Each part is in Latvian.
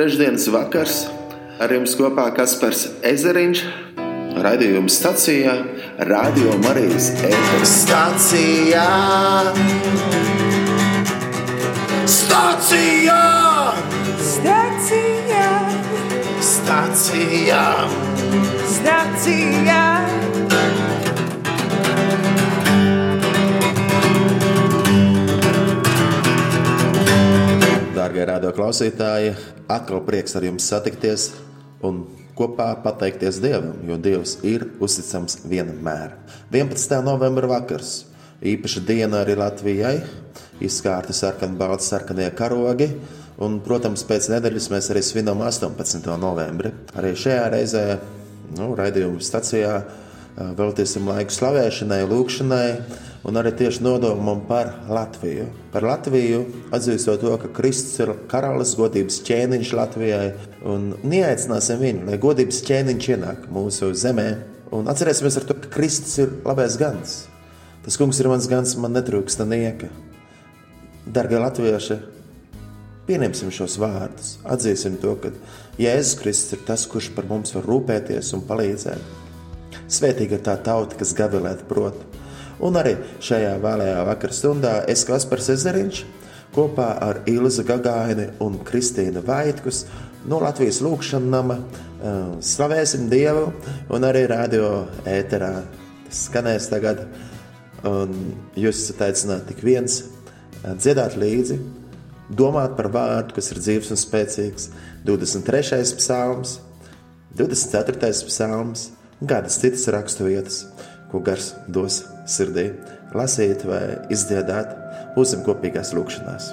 trešdienas vakars. Ar jums kopā Kaspars Ezeriņš, raidījuma stacijā, Radio Marijas ēteris. Stacijā! Stacijā! Stacijā, Stacijā! stacijā, Dārgie radio klausītāji, atkal prieks ar jums satikties un kopā pateikties Dievam, jo Dievs ir uzticams vienmēr. 11. novembra vakars, īpaša diena arī Latvijai, izskārti sarkanbalti sarkanie karogi. Un, protams, pēc nedēļas mēs arī svinam 18. novembri. Arī šajā reizē, nu, raidījuma stacijā, veltīsim laiku slavēšanai, lūgšanai un arī tieši nodomam par Latviju. Par Latviju atzīstot to, ka Kristus ir karalis, godības ķēniņš Latvijai, un neaicināsim viņu, lai godības ķēniņš ienāk mūsu zemē. Un atcerēsimies to, ka Kristus ir labais gans. Tas kungs ir mans gans, man netrūksta nieka. Darbie latvieši, pieņemsim šos vārdus, atzīsim to, ka Jēzus Kristus ir tas, kurš par mums var rūpēties un palīdzēt. Svētīga tā tauta, kas gavilēt prot. Un arī šajā vēlējā vakar stundā es Kaspars Ezeriņš kopā ar Ilzu Gagaini un Kristīnu Vaitkus no Latvijas lūkšanas nama eh, slavēsim Dievu un arī radio ēterā. Tas skanēs tagad, un jūs esat aicināti tik viens eh, dziedāt līdzi, domāt par vārdu, kas ir dzīves un spēcīgs, 23. psalms, 24. psalms kādas citas raksturvietas, ko gars dos sirdī, lasīt vai izdziedāt, būsim kopīgās lūkšanās.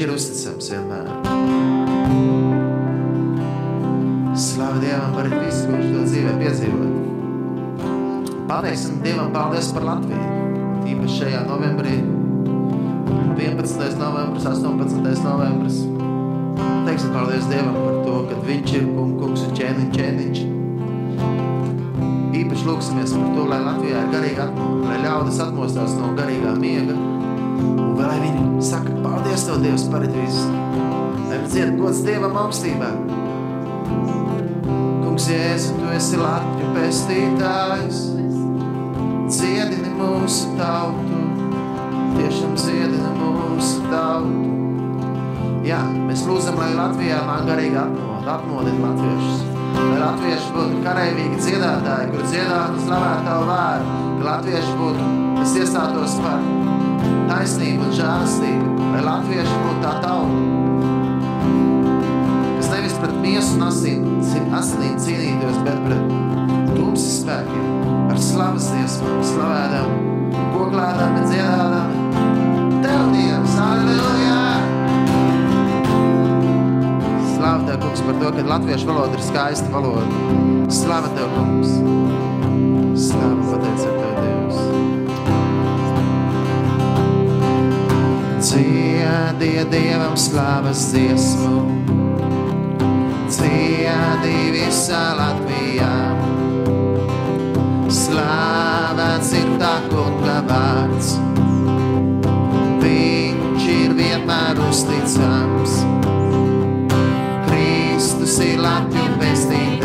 Viņš ir uzticams vienmēr. Slavu Dievam par visu, ko viņš to dzīvē piedzīvo. Paldies Dievam, paldies par Latviju. Tīpaši šajā novembrī, 11. novembris, 18. novembris. Teiksim paldies Dievam par to, ka viņš ir kung, kungs un ķēniņ, ķēniņš. Īpaši lūksimies par to, lai Latvijā ir garīga atmoda, lai ļaudis atmostās no garīgā miega. Un lai viņi saka, paldies Tev, Dievs, par visu. Lai viņi dzied gods Dievam augstībā. Kungs, Jēzu, Tu esi Latviju pestītājs. Dziedini mūsu tautu, tiešām dziedini mūsu tautu. Jā, mēs lūdzam, lai Latvijā nāk garīga atmoda, atmodina latviešus. Lai latvieši būtu karavīgi dziedātāji, kur dziedātu slavētu tavu vārdu. Ka latvieši būtu, kas iestātos par taisnību un žāstību. Lai latvieši būtu tā tauta, kas nevis pret miesu un asin, asinīm cīnītos, bet pret tumsas spēkiem, ar slavas dziesmām, slavēdam, koklādām un dziedādām. Tev, Dievs, halleluja! Slāva Tev, kungs, par to, ka latviešu valoda ir skaista valoda. Slāva Tev, kungs! Slāva, pateicam Dziediet Dievam slavas dziesmu, dziedi visā Latvijā. Slāvēts ir tā kunga vārds, viņš ir vienmēr uzticams. Kristus ir Latviju pestītājs,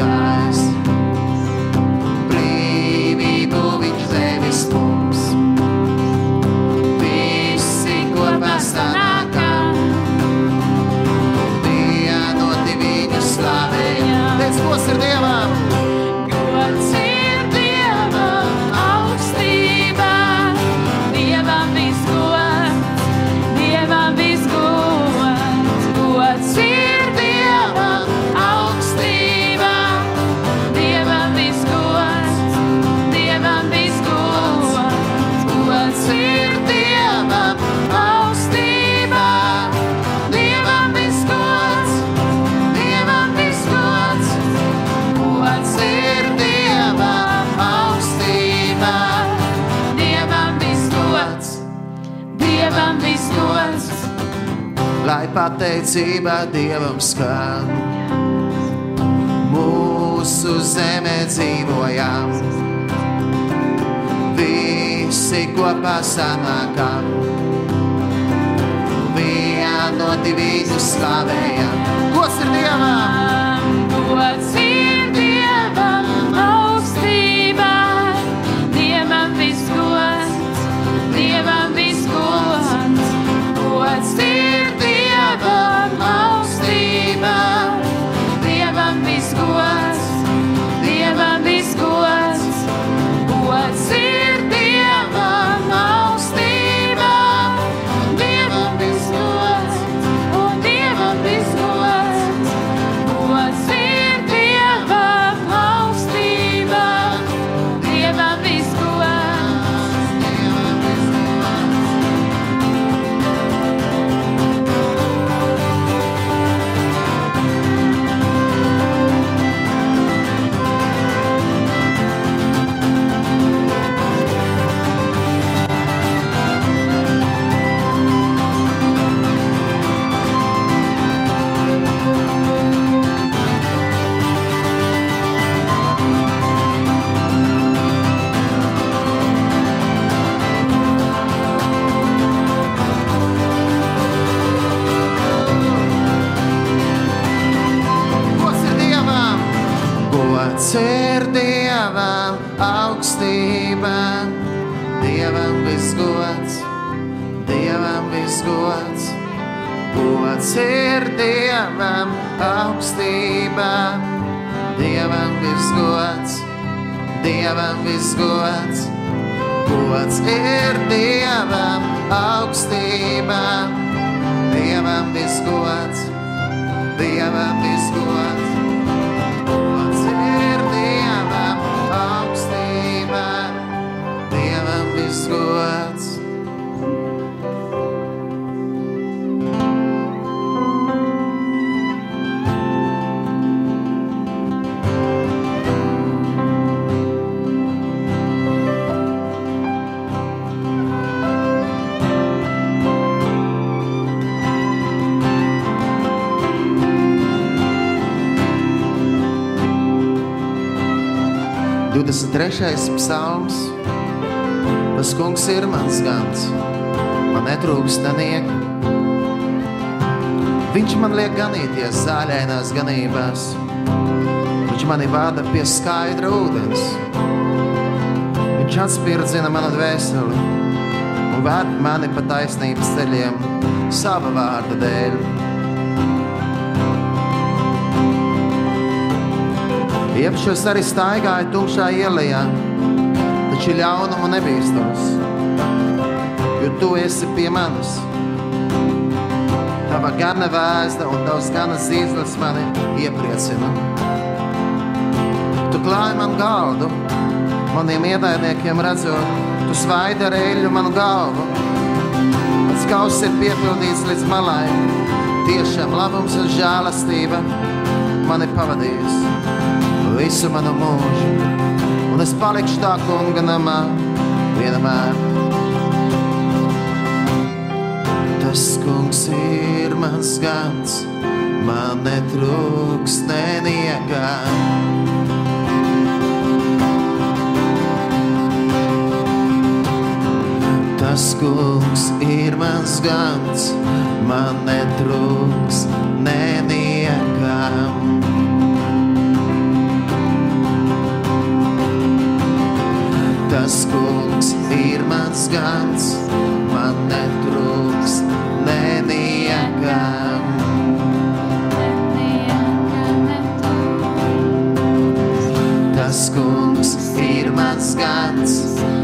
pateicība Dievam skan. Mūsu zemē dzīvojam, visi kopā sanākam. Vienoti viņu slavējam. Gods ir Dievam! Gods augstībā, Dievam visgods, Dievam visgods. Gods ir Dievam augstībā, Dievam visgods, Dievam visgods. Gods ir Dievam augstībā, Dievam visgods. Dievam visgods, Dievam visgods. Divdesmit trešais psalms. Tas kungs ir mans gans, man netrūkst nenieka. Viņš man liek ganīties zāļainās ganībās. Viņš mani vada pie skaidra ūdens. Viņš atspirdzina manu dvēseli un ved mani pa taisnības ceļiem sava vārda dēļ. Iepšos arī staigāju tumšā ielā, taču ļaunumu nebīstos, jo tu esi pie manis. Tava gana vēsta un tavs gana zīzlis mani iepriecina. Tu klāji man galdu, maniem ienaidniekiem redzot, tu svaidi ar eļļu manu galvu. Mans kauss ir piepildīts līdz malai, tiešām labums un žēlastība mani pavadījis visu manu mūžu, un es palikšu tā kunga namā vienmēr. Tas kungs ir mans gans, man netrūks neniekā. Tas kungs ir mans gans, man netrūks neniekā. Tas kungs ir mans gans, man netrūks neniekam. Tas kungs ir mans gans, man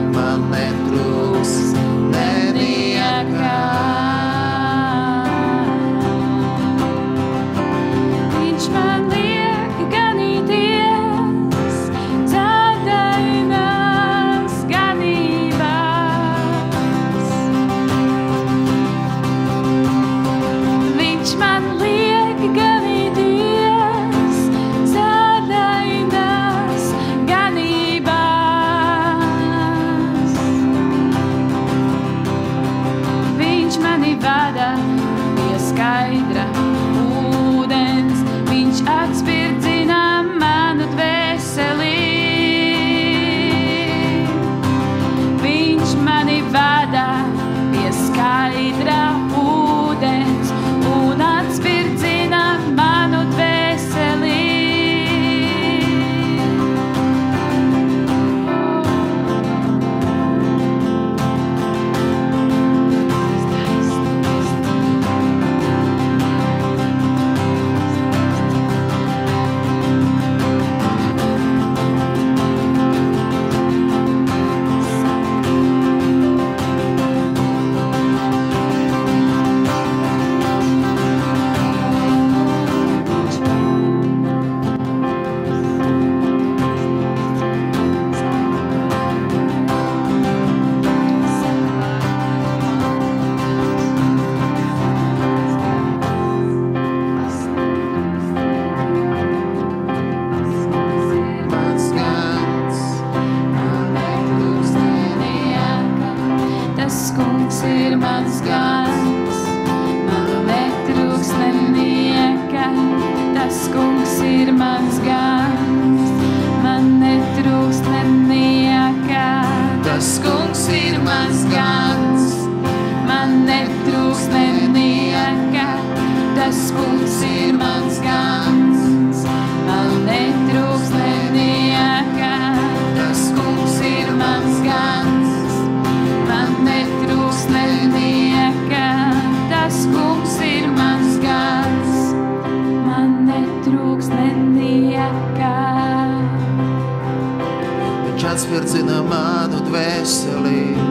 viņš atsvirdzina manu dvēselību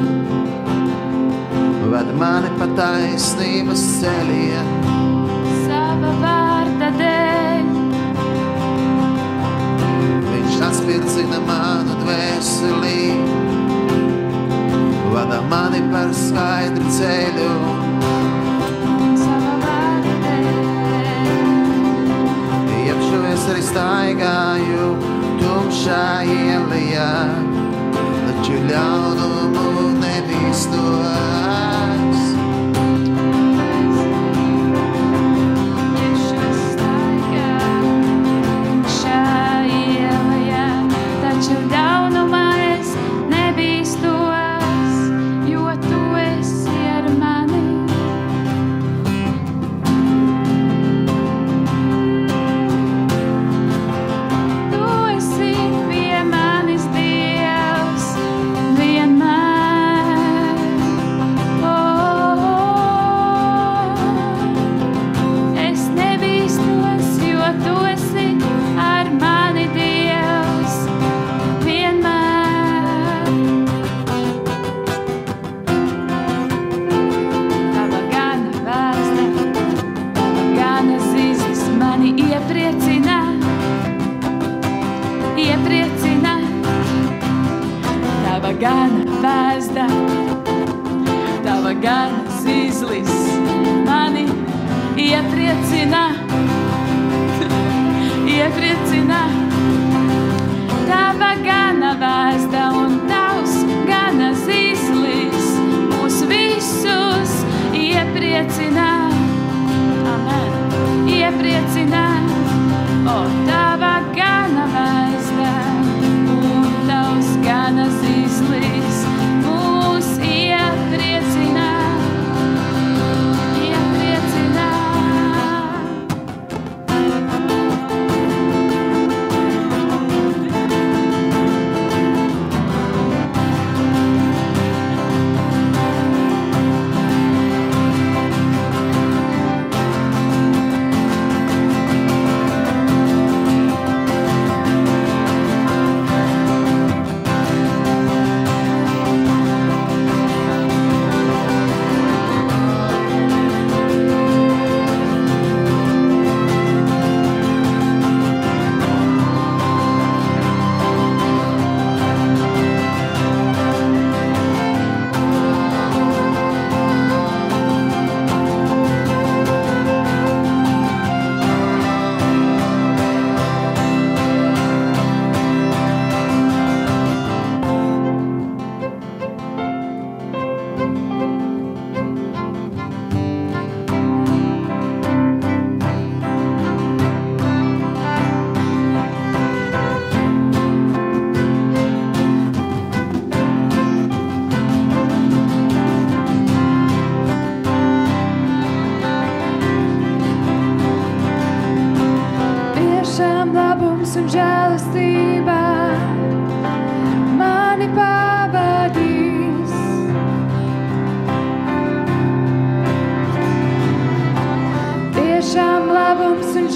ved mani pa taisnības ceļiem. Sava vārda dēļ. Viņš atspirdzina manu dvēseli, vada mani par skaidru ceļu. Iepšu es arī staigāju pašā ielijā, taču ļaunumu nebīstot. It's enough.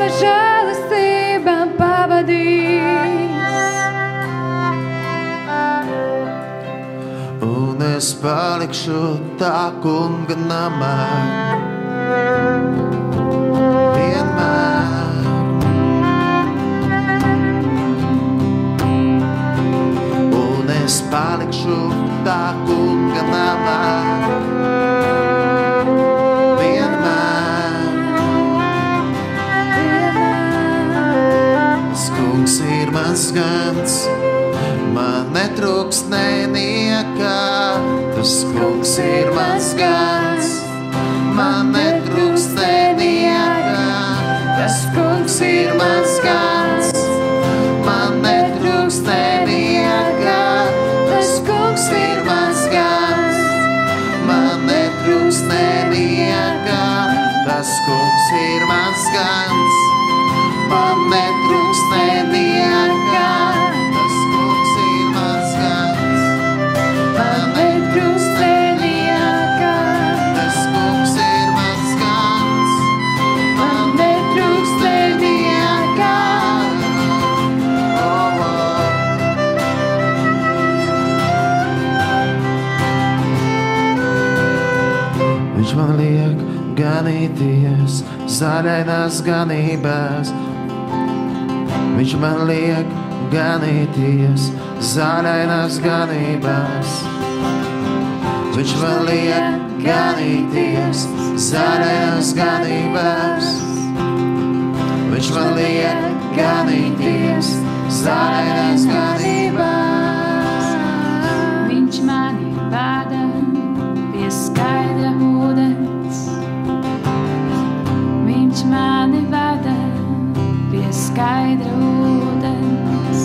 Tava žēlastība pavadīs. Un es palikšu tā kunga namā. Vienmēr. Un es palikšu tā kunga namā. Mans gans, man netrūks neniekā. Tas kungs ir mans gans, man netrūks zaļainās ganībās. Viņš man liek ganīties zaļainās ganībās. Viņš man liek ganīties zaļainās ganībās. Viņš man liek ganīties zaļainās ganībās. Pie skaidra ūdens.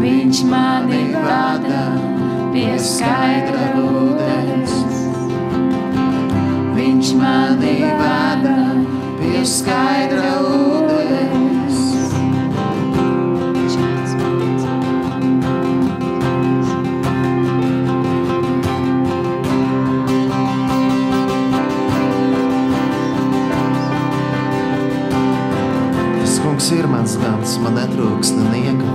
Viņš mani vada pie skaidra ūdens. Viņš mani vada pie skaidra man netrūks nenieka.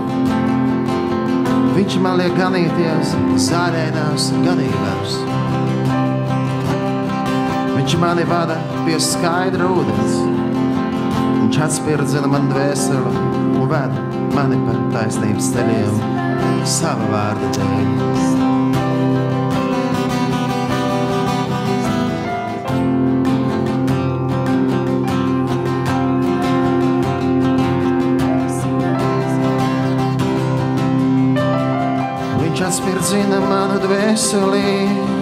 Viņš man liek ganīties zārēnās ganībās. Viņš mani vada pie skaidra ūdens. Viņš atspirdzina man dvēseli un ved mani pa taisnības ceļiem sava vārda dēļ. Viņš atspirdzina manu dvēseli.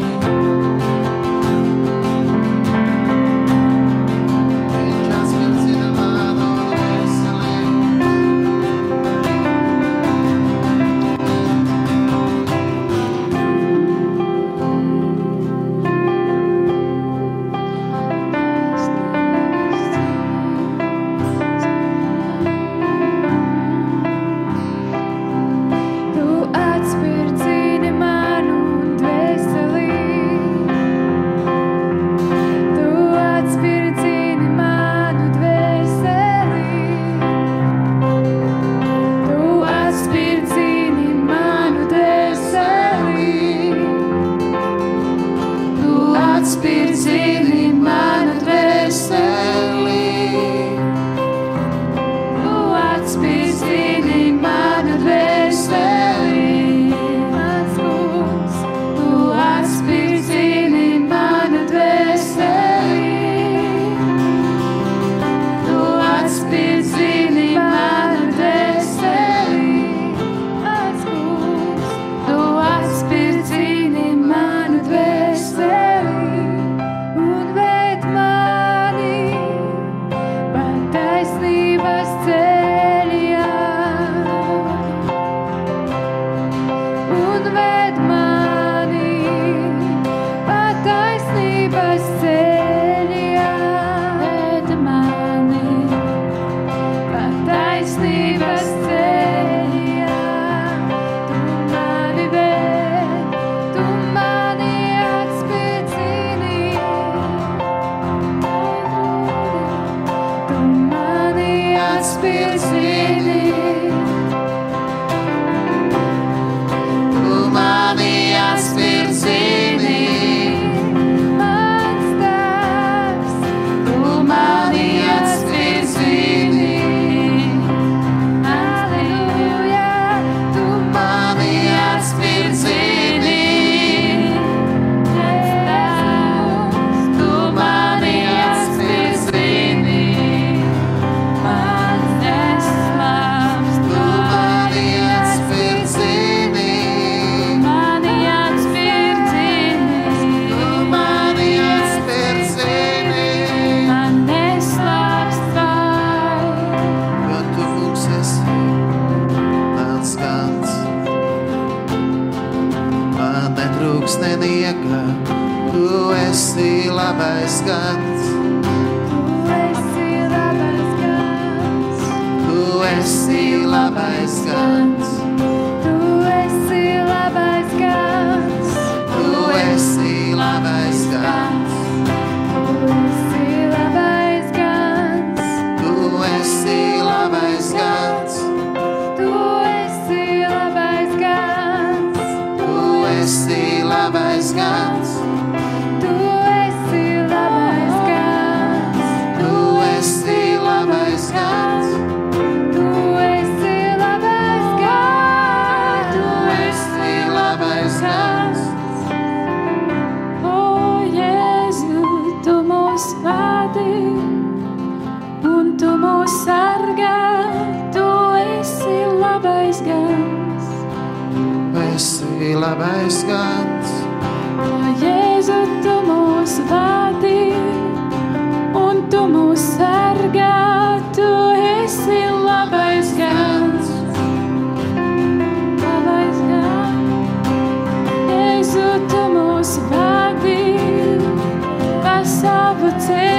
savu ceļu.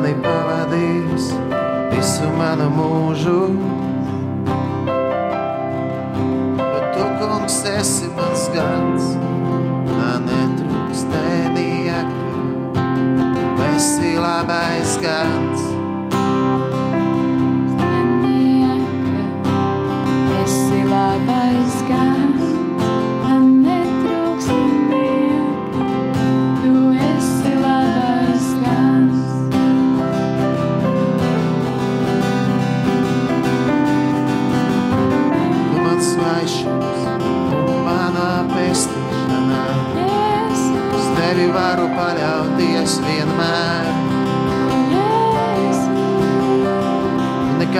mani pavadīs visu manu mūžu. Bet tu, kungs, esi mans gans, man netrūks nedieka, tu esi labais gans.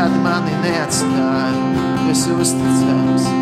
nekad mani neatstāji, tu esi uzticams.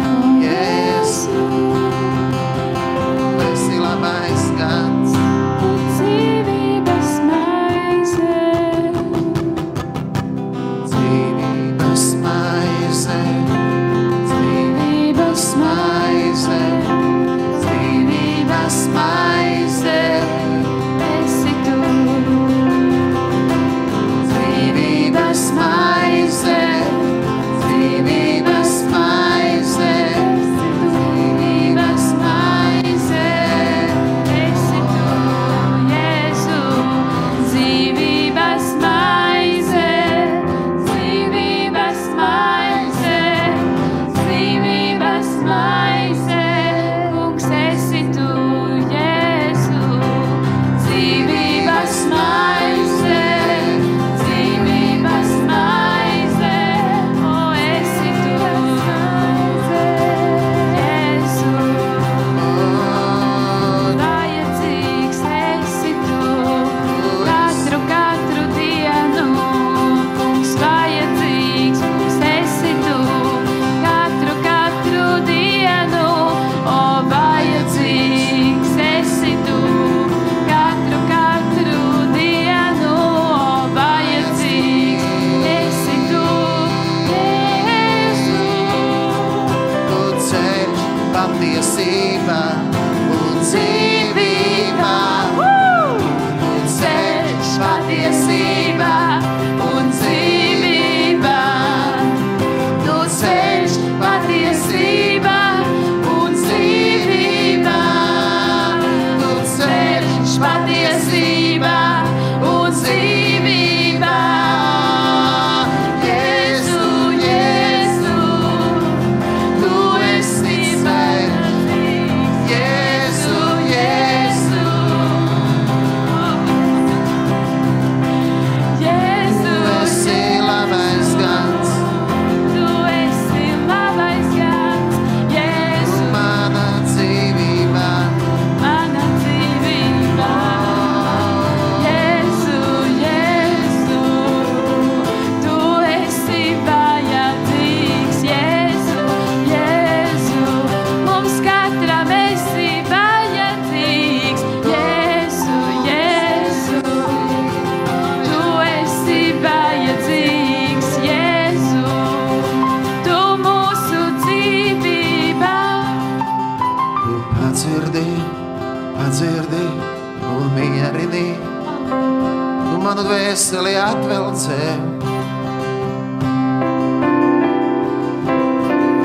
Dvēseli atvelcē.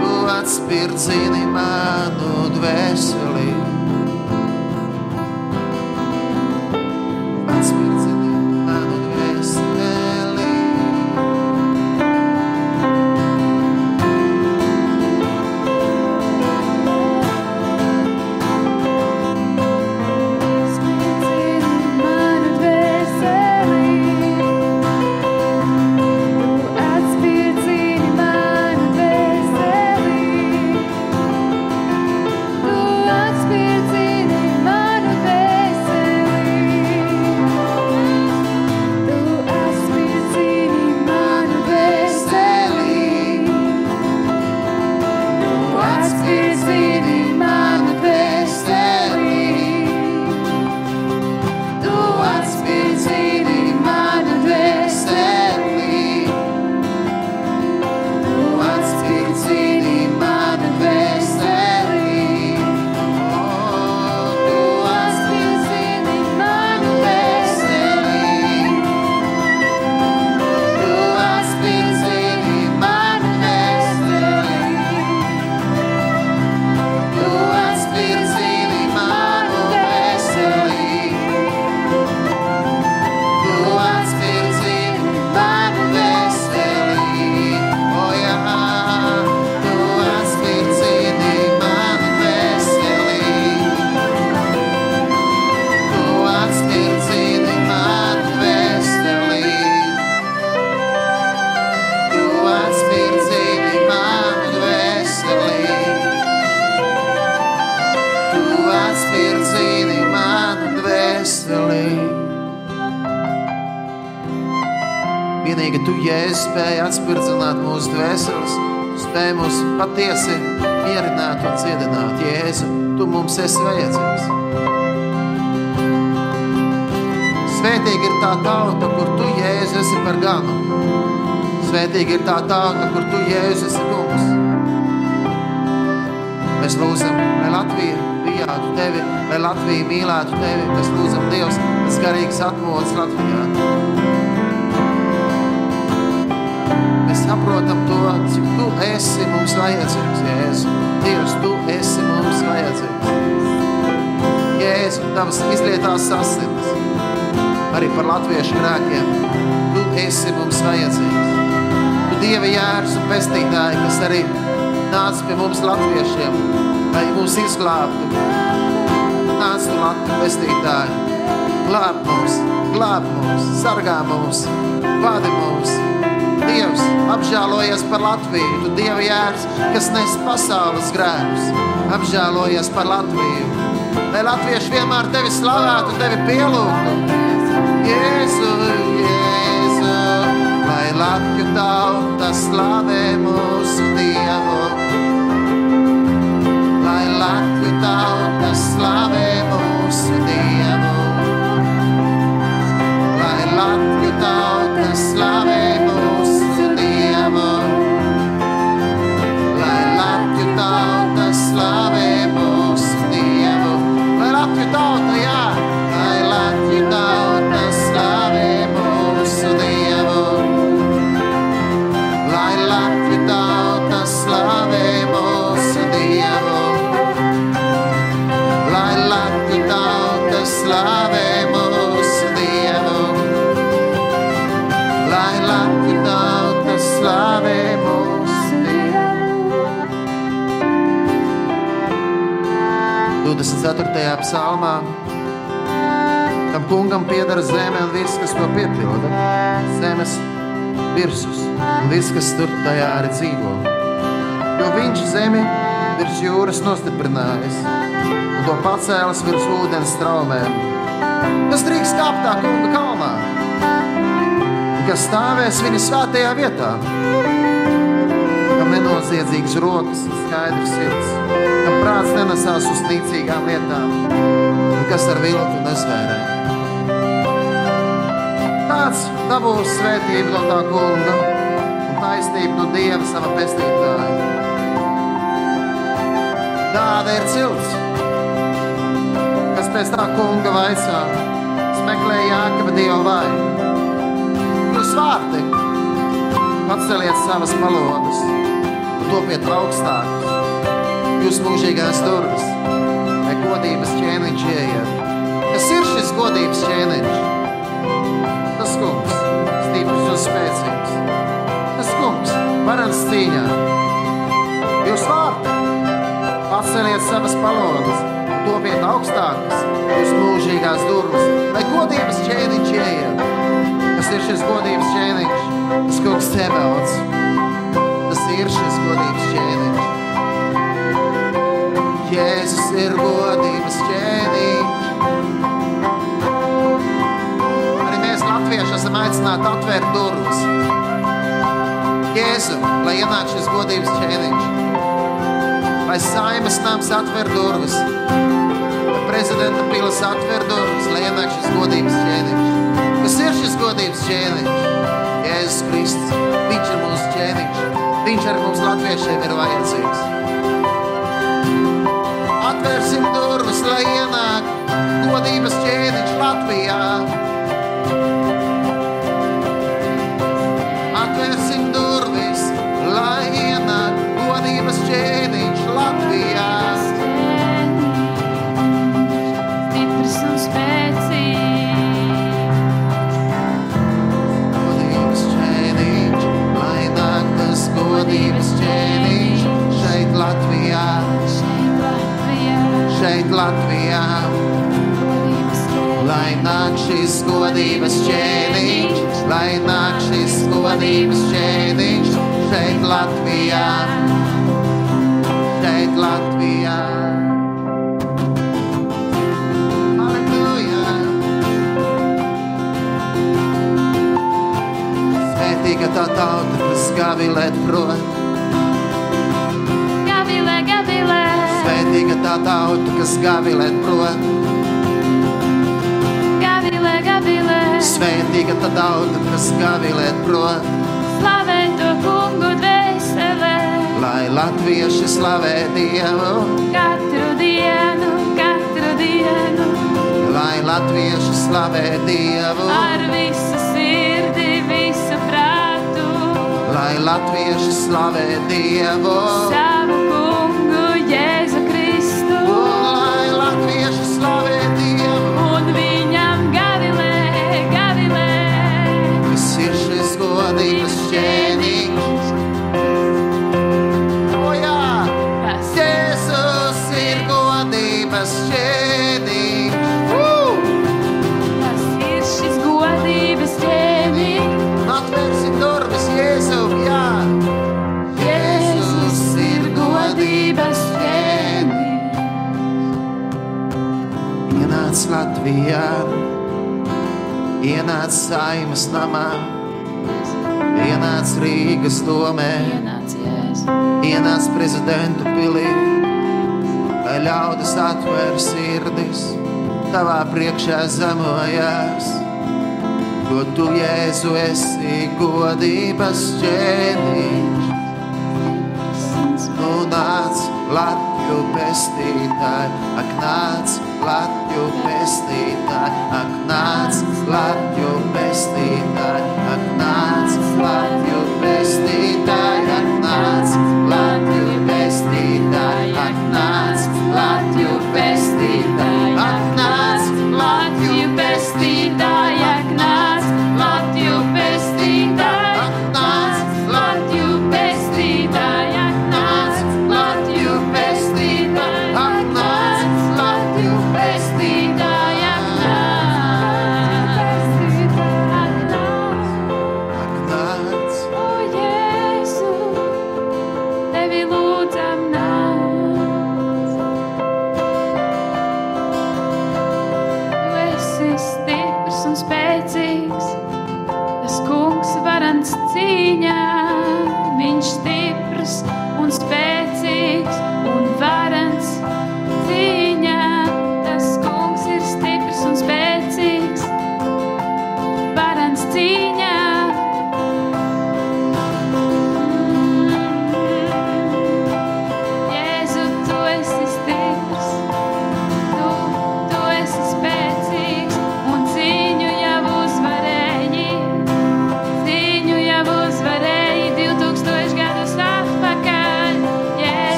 Tu atspirdzini manu dvēseli. Mums esi vajadzīgs. Svētīgi ir tā tauta, kur tu, Jēzus, esi par ganu. Svētīgi ir tā tauta, kur tu, Jēzus, esi kungs. Mēs lūdzam, lai Latvija bijātu tevi, lai Latvija mīlētu tevi. Mēs lūdzam, Dievs, tas garīgs atmodas Latvijā. Saprotam to, cik tu esi mums vajadzīgs, Jēzu. Dievs, tu esi mums vajadzīgs. Jēzu, tavas izlietās asinis, arī par latviešu grēkiem. Tu esi mums vajadzīgs. Tu Dieva jērs un pestītāji, kas arī nāca pie mums latviešiem, lai mūs izglābtu. Nāc tu Latviju pestītāji, glāb mūs, glāb mūs, sargā mūs, vadi mūs. Dievs, apžēlojies par Latviju, tu Dieva jērs, kas nes pasaules grēkus. Apžēlojies par Latviju, lai latvieši vienmēr tevi slavētu, tevi pielūgtu. Jēzu, nostiprinājis un to pacēlis virs ūdens straumēm. Kas drīkst kāpt tā kunga kalnā? Kas stāvēs viņa svētajā vietā? Kam nenoziedzīgas rokas un skaidrs sirds, kam prāts nenesās uz nīcīgām lietām, un kas ar viltu nezvērē. Tāds dabūs svētību no tā kunga un taisnību no Dieva sava pestītāja. Tāda ir cilts, kas pēc tā kunga vaicā, smeklē Jākaba Dieva vaigu. vārti, paceliet savas palodas un topiet augstākus. Jūs mūžīgās durvis, lai godības ķēniņš ieiet. Kas ir šis godības ķēniņš? Tas kungs, stiprs un spēcīgs. Tas kungs, varans cīņā. Jūs vārti, paceliet savas palodas topiet augstākas, jūs mūžīgās durvis, lai godības ķēniņš ieiet. Kas ir šis godības ķēniņš? Tas kungs Sebeots. Tas ir šis godības ķēniņš. Jēzus ir godības ķēniņš. Arī mēs, latvieši, esam aicināti atvērt durvis. Jēzu, lai ienāk šis godības ķēniņš. Lai saimas nams atver durvis. Lai prezidenta pilas atver durvis, lai ienāk šis godības ķēniņš. Kas ir šis godības ķēniņš? Jēzus Kristus. Viņš ir mūsu ķēniņš. Viņš ar mums latviešiem ir vajadzīgs. Atvērsim durvis, lai ienāk godības ķēniņš Latvijā. Latvijā. Lai nāk šis godības ķēniņš, lai nāk šis godības ķēniņš šeit Latvijā, šeit Latvijā. Svētīga tā tauta, kas gavilēt prot, tā tauta, kas gavilēt prot. Gavilē, gavilē. Svētīga tā tauta, kas gavilēt prot, Slavē to kungu dvēselē. lai latvieši slavē Dievu, Katru dienu, katru dienu. lai latvieši slavē Dievu, Ar visu sirdi, visu prātu. lai latvieši slavē Dievu, Savu ienāc saimas namā, ienāc Rīgas domē, Ienāc prezidentu pilī, lai ļaudis atver sirdis, tavā priekšā zemojās. Jo tu, Jēzu, esi godības ķēniņš, nu nāc Latviju pestītāji, ak nāc Latviju pestītāji, ak nāc Latviju pestītāji,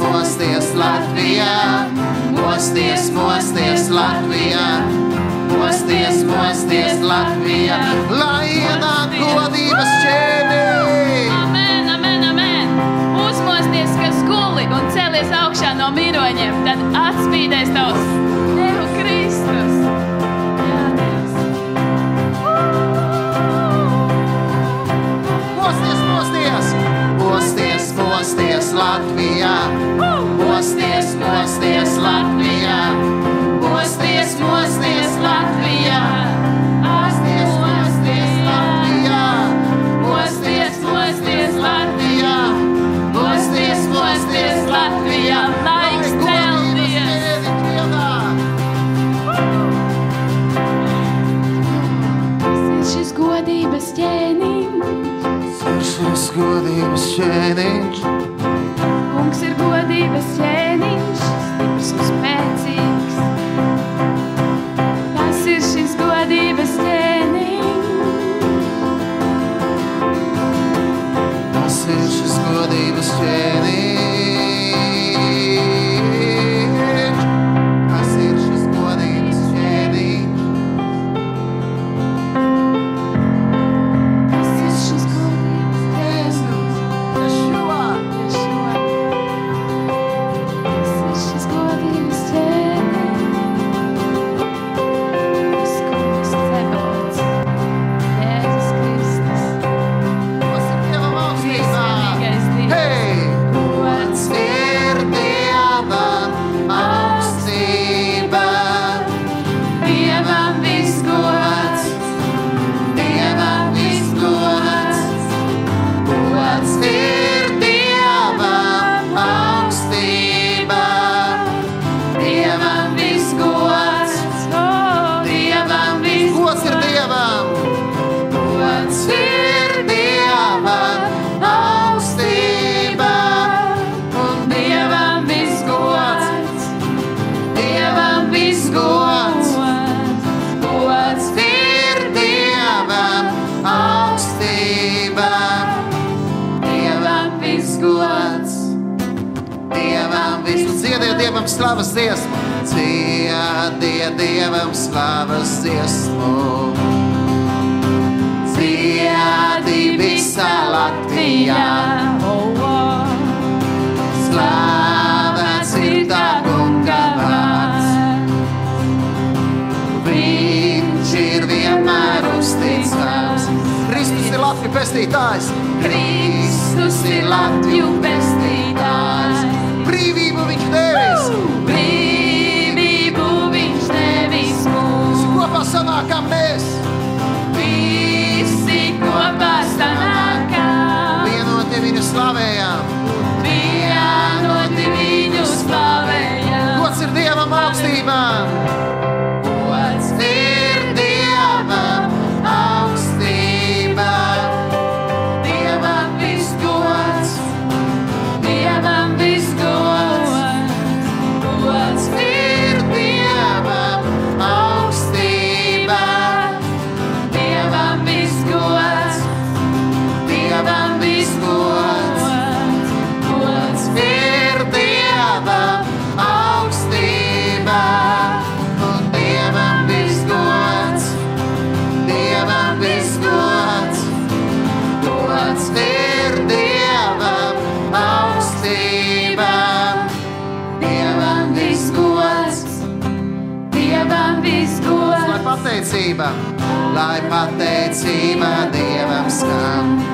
mosties, Latvijā, mosties, mosties Latvijā, mosties, mosties Latvijā, lai ienāk godības ķēdī. Amen, amen, amen. Uzmosties, kas guli un celies augšā no miroņiem, tad atspīdēs tavs Latvijā, mosties, mosties Latvijā, mosties, mosties Latvijā, mosties, mosties Latvijā, Mosties, mosties Latvijā, mosties, mosties Latvijā, laiks celties. Šis godības ķēniņš, Šis godības ķēniņš, slavas dziesmu. Dziediet Dievam slavas dziesmu. Dziedi visā Latvijā. oh, oh. Slavēts ir tā kunga vārds. Viņš ir vienmēr uzticams. Kristus ir Latvijas pestītājs. Kristus ir Latviju pestītājs. Brīvību viņš devis. Brīvību sanākam mēs. Visi kopā sanākam. Vienoti viņu slavējām. Vienoti viņu slavējam. Gods ir Dievam augstībā. Pateicība, lai pateicība Dievam skan.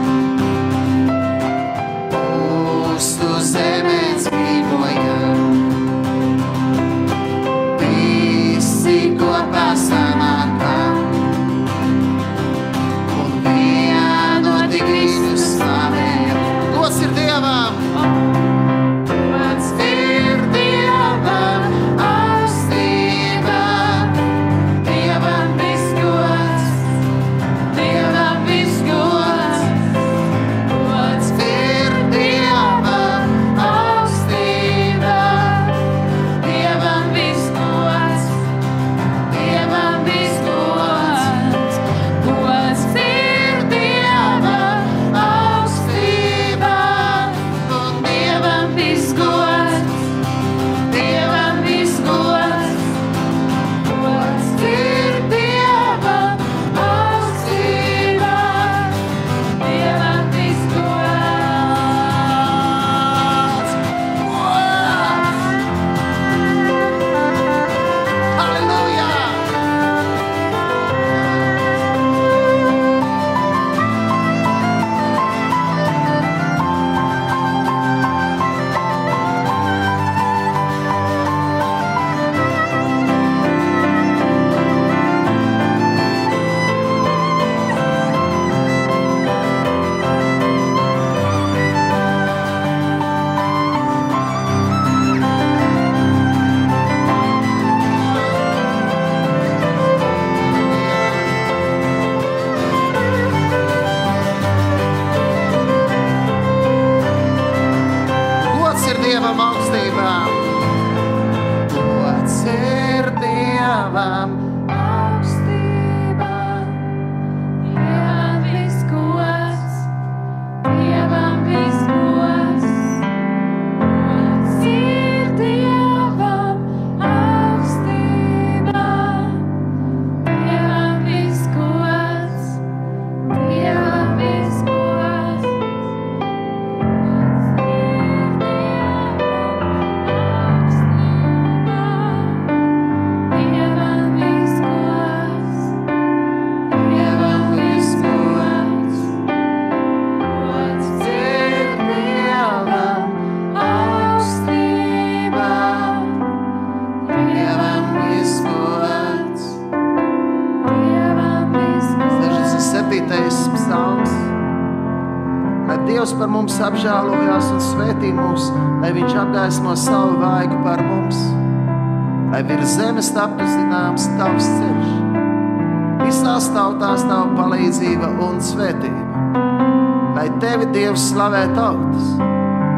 Dievs slavē tautas,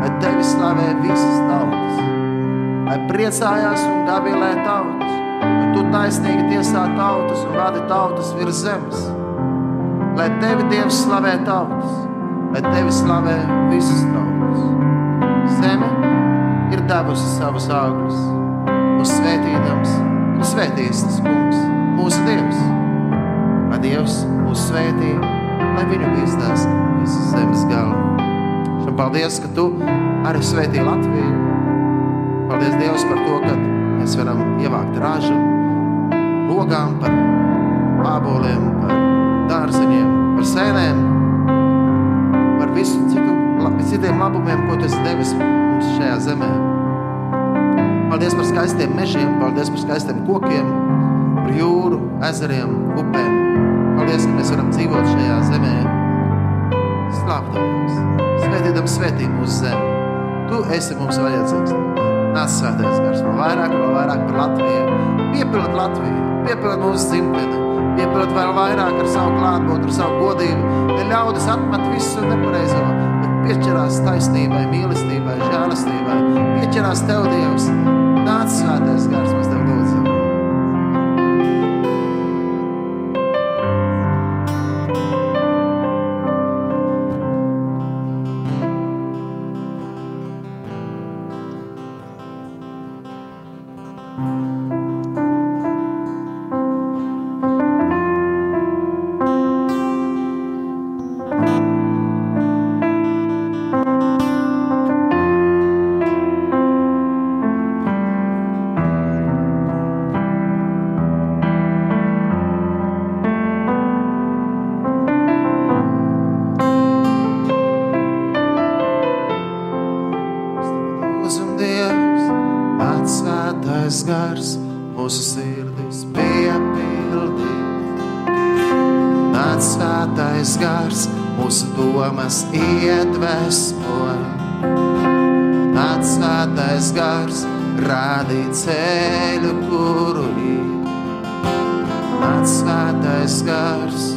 lai tevi slavē visas tautas, lai priecājās un gavilē tautas, jo tu taisnīgi tiesā tautas un vadi tautas virs zemes. Lai tevi Dievs slavē tautas, lai tevi slavē visas tautas. Zeme ir devusi savus augļus, mūsu svētīdams ir svētījis tas kungs, mūsu Dievs. Lai Dievs mūs svētī, lai viņu bīstās visas zemes galu. Šam paldies, ka tu arī svētī Latviju. Paldies Dievs par to, ka mēs varam ievākt ražu, logām par āboliem, par dārziņiem, par sēnēm, par visu citu, citiem labumiem, ko tu esi devis mums šajā zemē. Paldies par skaistiem mežiem, paldies par skaistiem kokiem, par jūru, ezeriem, upēm. Paldies, ka mēs varam dzīvot šajā zemē. Slāptos, svētīdam svētī mūsu zemi. Tu esi mums vajadzīgs. Nāc svētais gars, vēl vairāk, vēl vairāk par Latviju. Piepildiet Latviju, piepildiet mūsu dzimteni, piepildiet vēl vairāk ar savu klātbūtni, ar savu godību. Ne ļaudis atmet visu nepareizo, bet pieķerās taisnībai, mīlestībai, žēlastībai. Pieķerās Tev, Dievs. Nāc svētais gars, domas iedvesmo. Nāc svētais gars, rādi ceļu, kuru iet. Nāc svētais gars,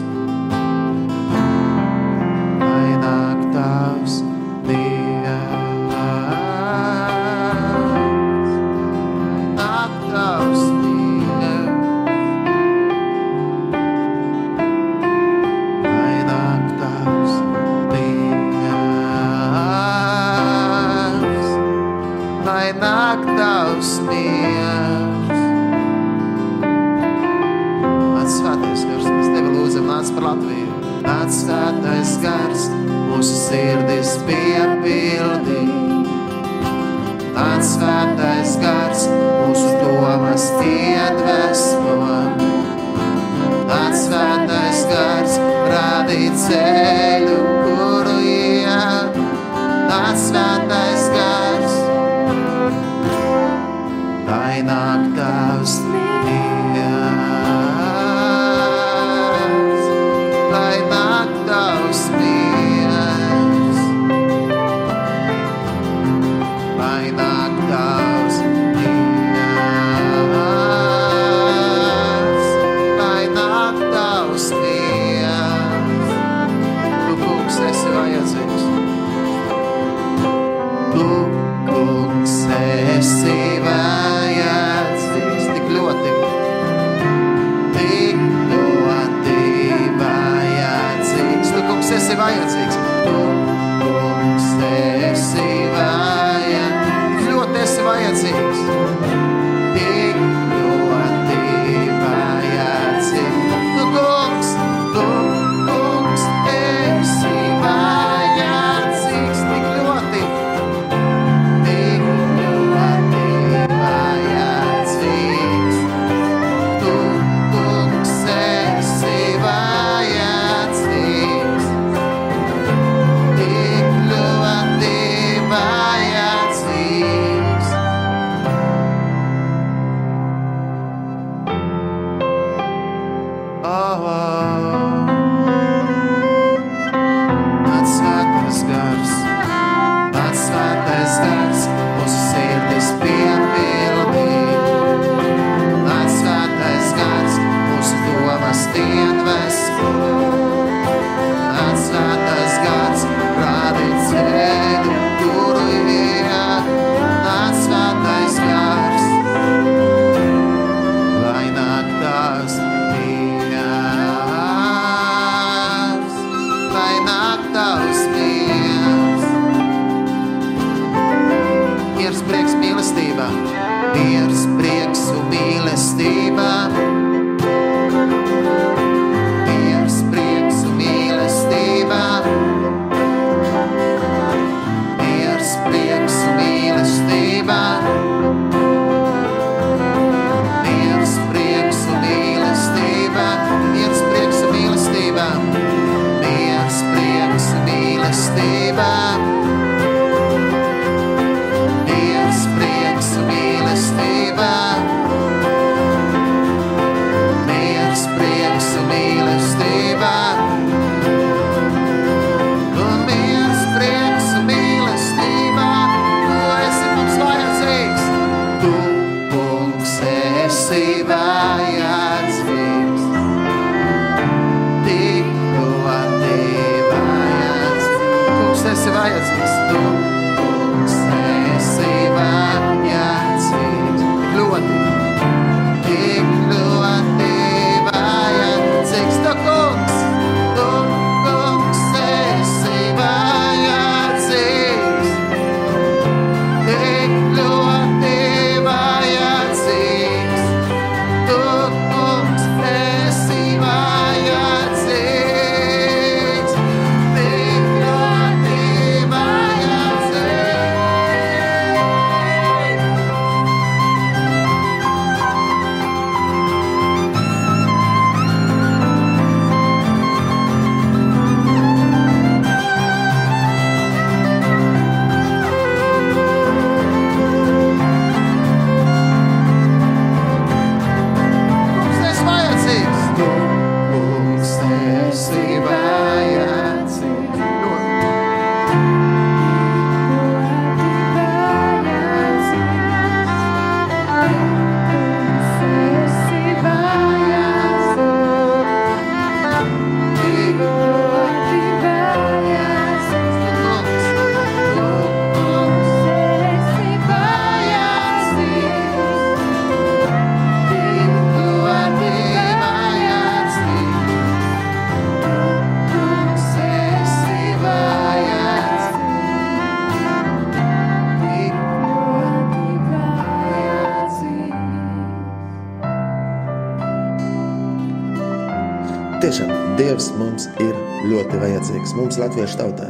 vajadzīgs, mums, Latviešu tautai.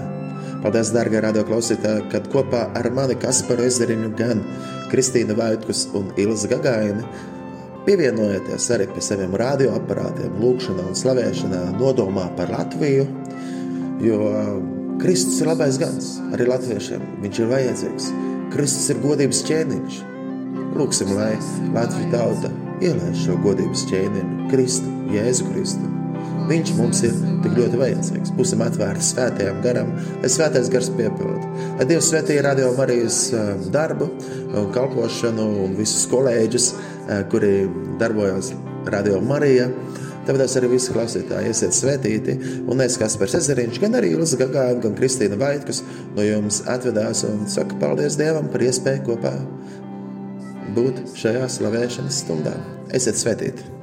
Paldies, darbie radioklausītāji, kad kopā ar mani Kasparu Ezeriņu, gan Kristīnu Vaitkus un Ilzi Gagaini pievienojieties arī pie saviem radioaparātiem, lūkšanā un slavēšanā, nodomā par Latviju. Jo Kristus ir labais gans arī latviešiem. Viņš ir vajadzīgs. Kristus ir godības ķēniņš. Lūksim, lai Latvijas tauta ielaiž šo godības ķēniņu, Kristu, Jēzu Kristu. Viņš mums ir tik ļoti vajadzīgs. Būsim atvērti svētajam garam, lai svētais gars piepildītu. Lai Dievs svētīja radio Marijas eh, darbu un kalpošanu un visus kolēģus, eh, kuri darbojas radio Marija. Tāpēc arī visi klausītāji esiet svētīti. Un es, Kaspars Ezeriņš, gan arī Ilza Gagāna, gan Kristīna Vaitkus no jums atvedās un saka paldies Dievam par iespēju kopā būt šajā slavēšanas stundā. Esiet svētīti!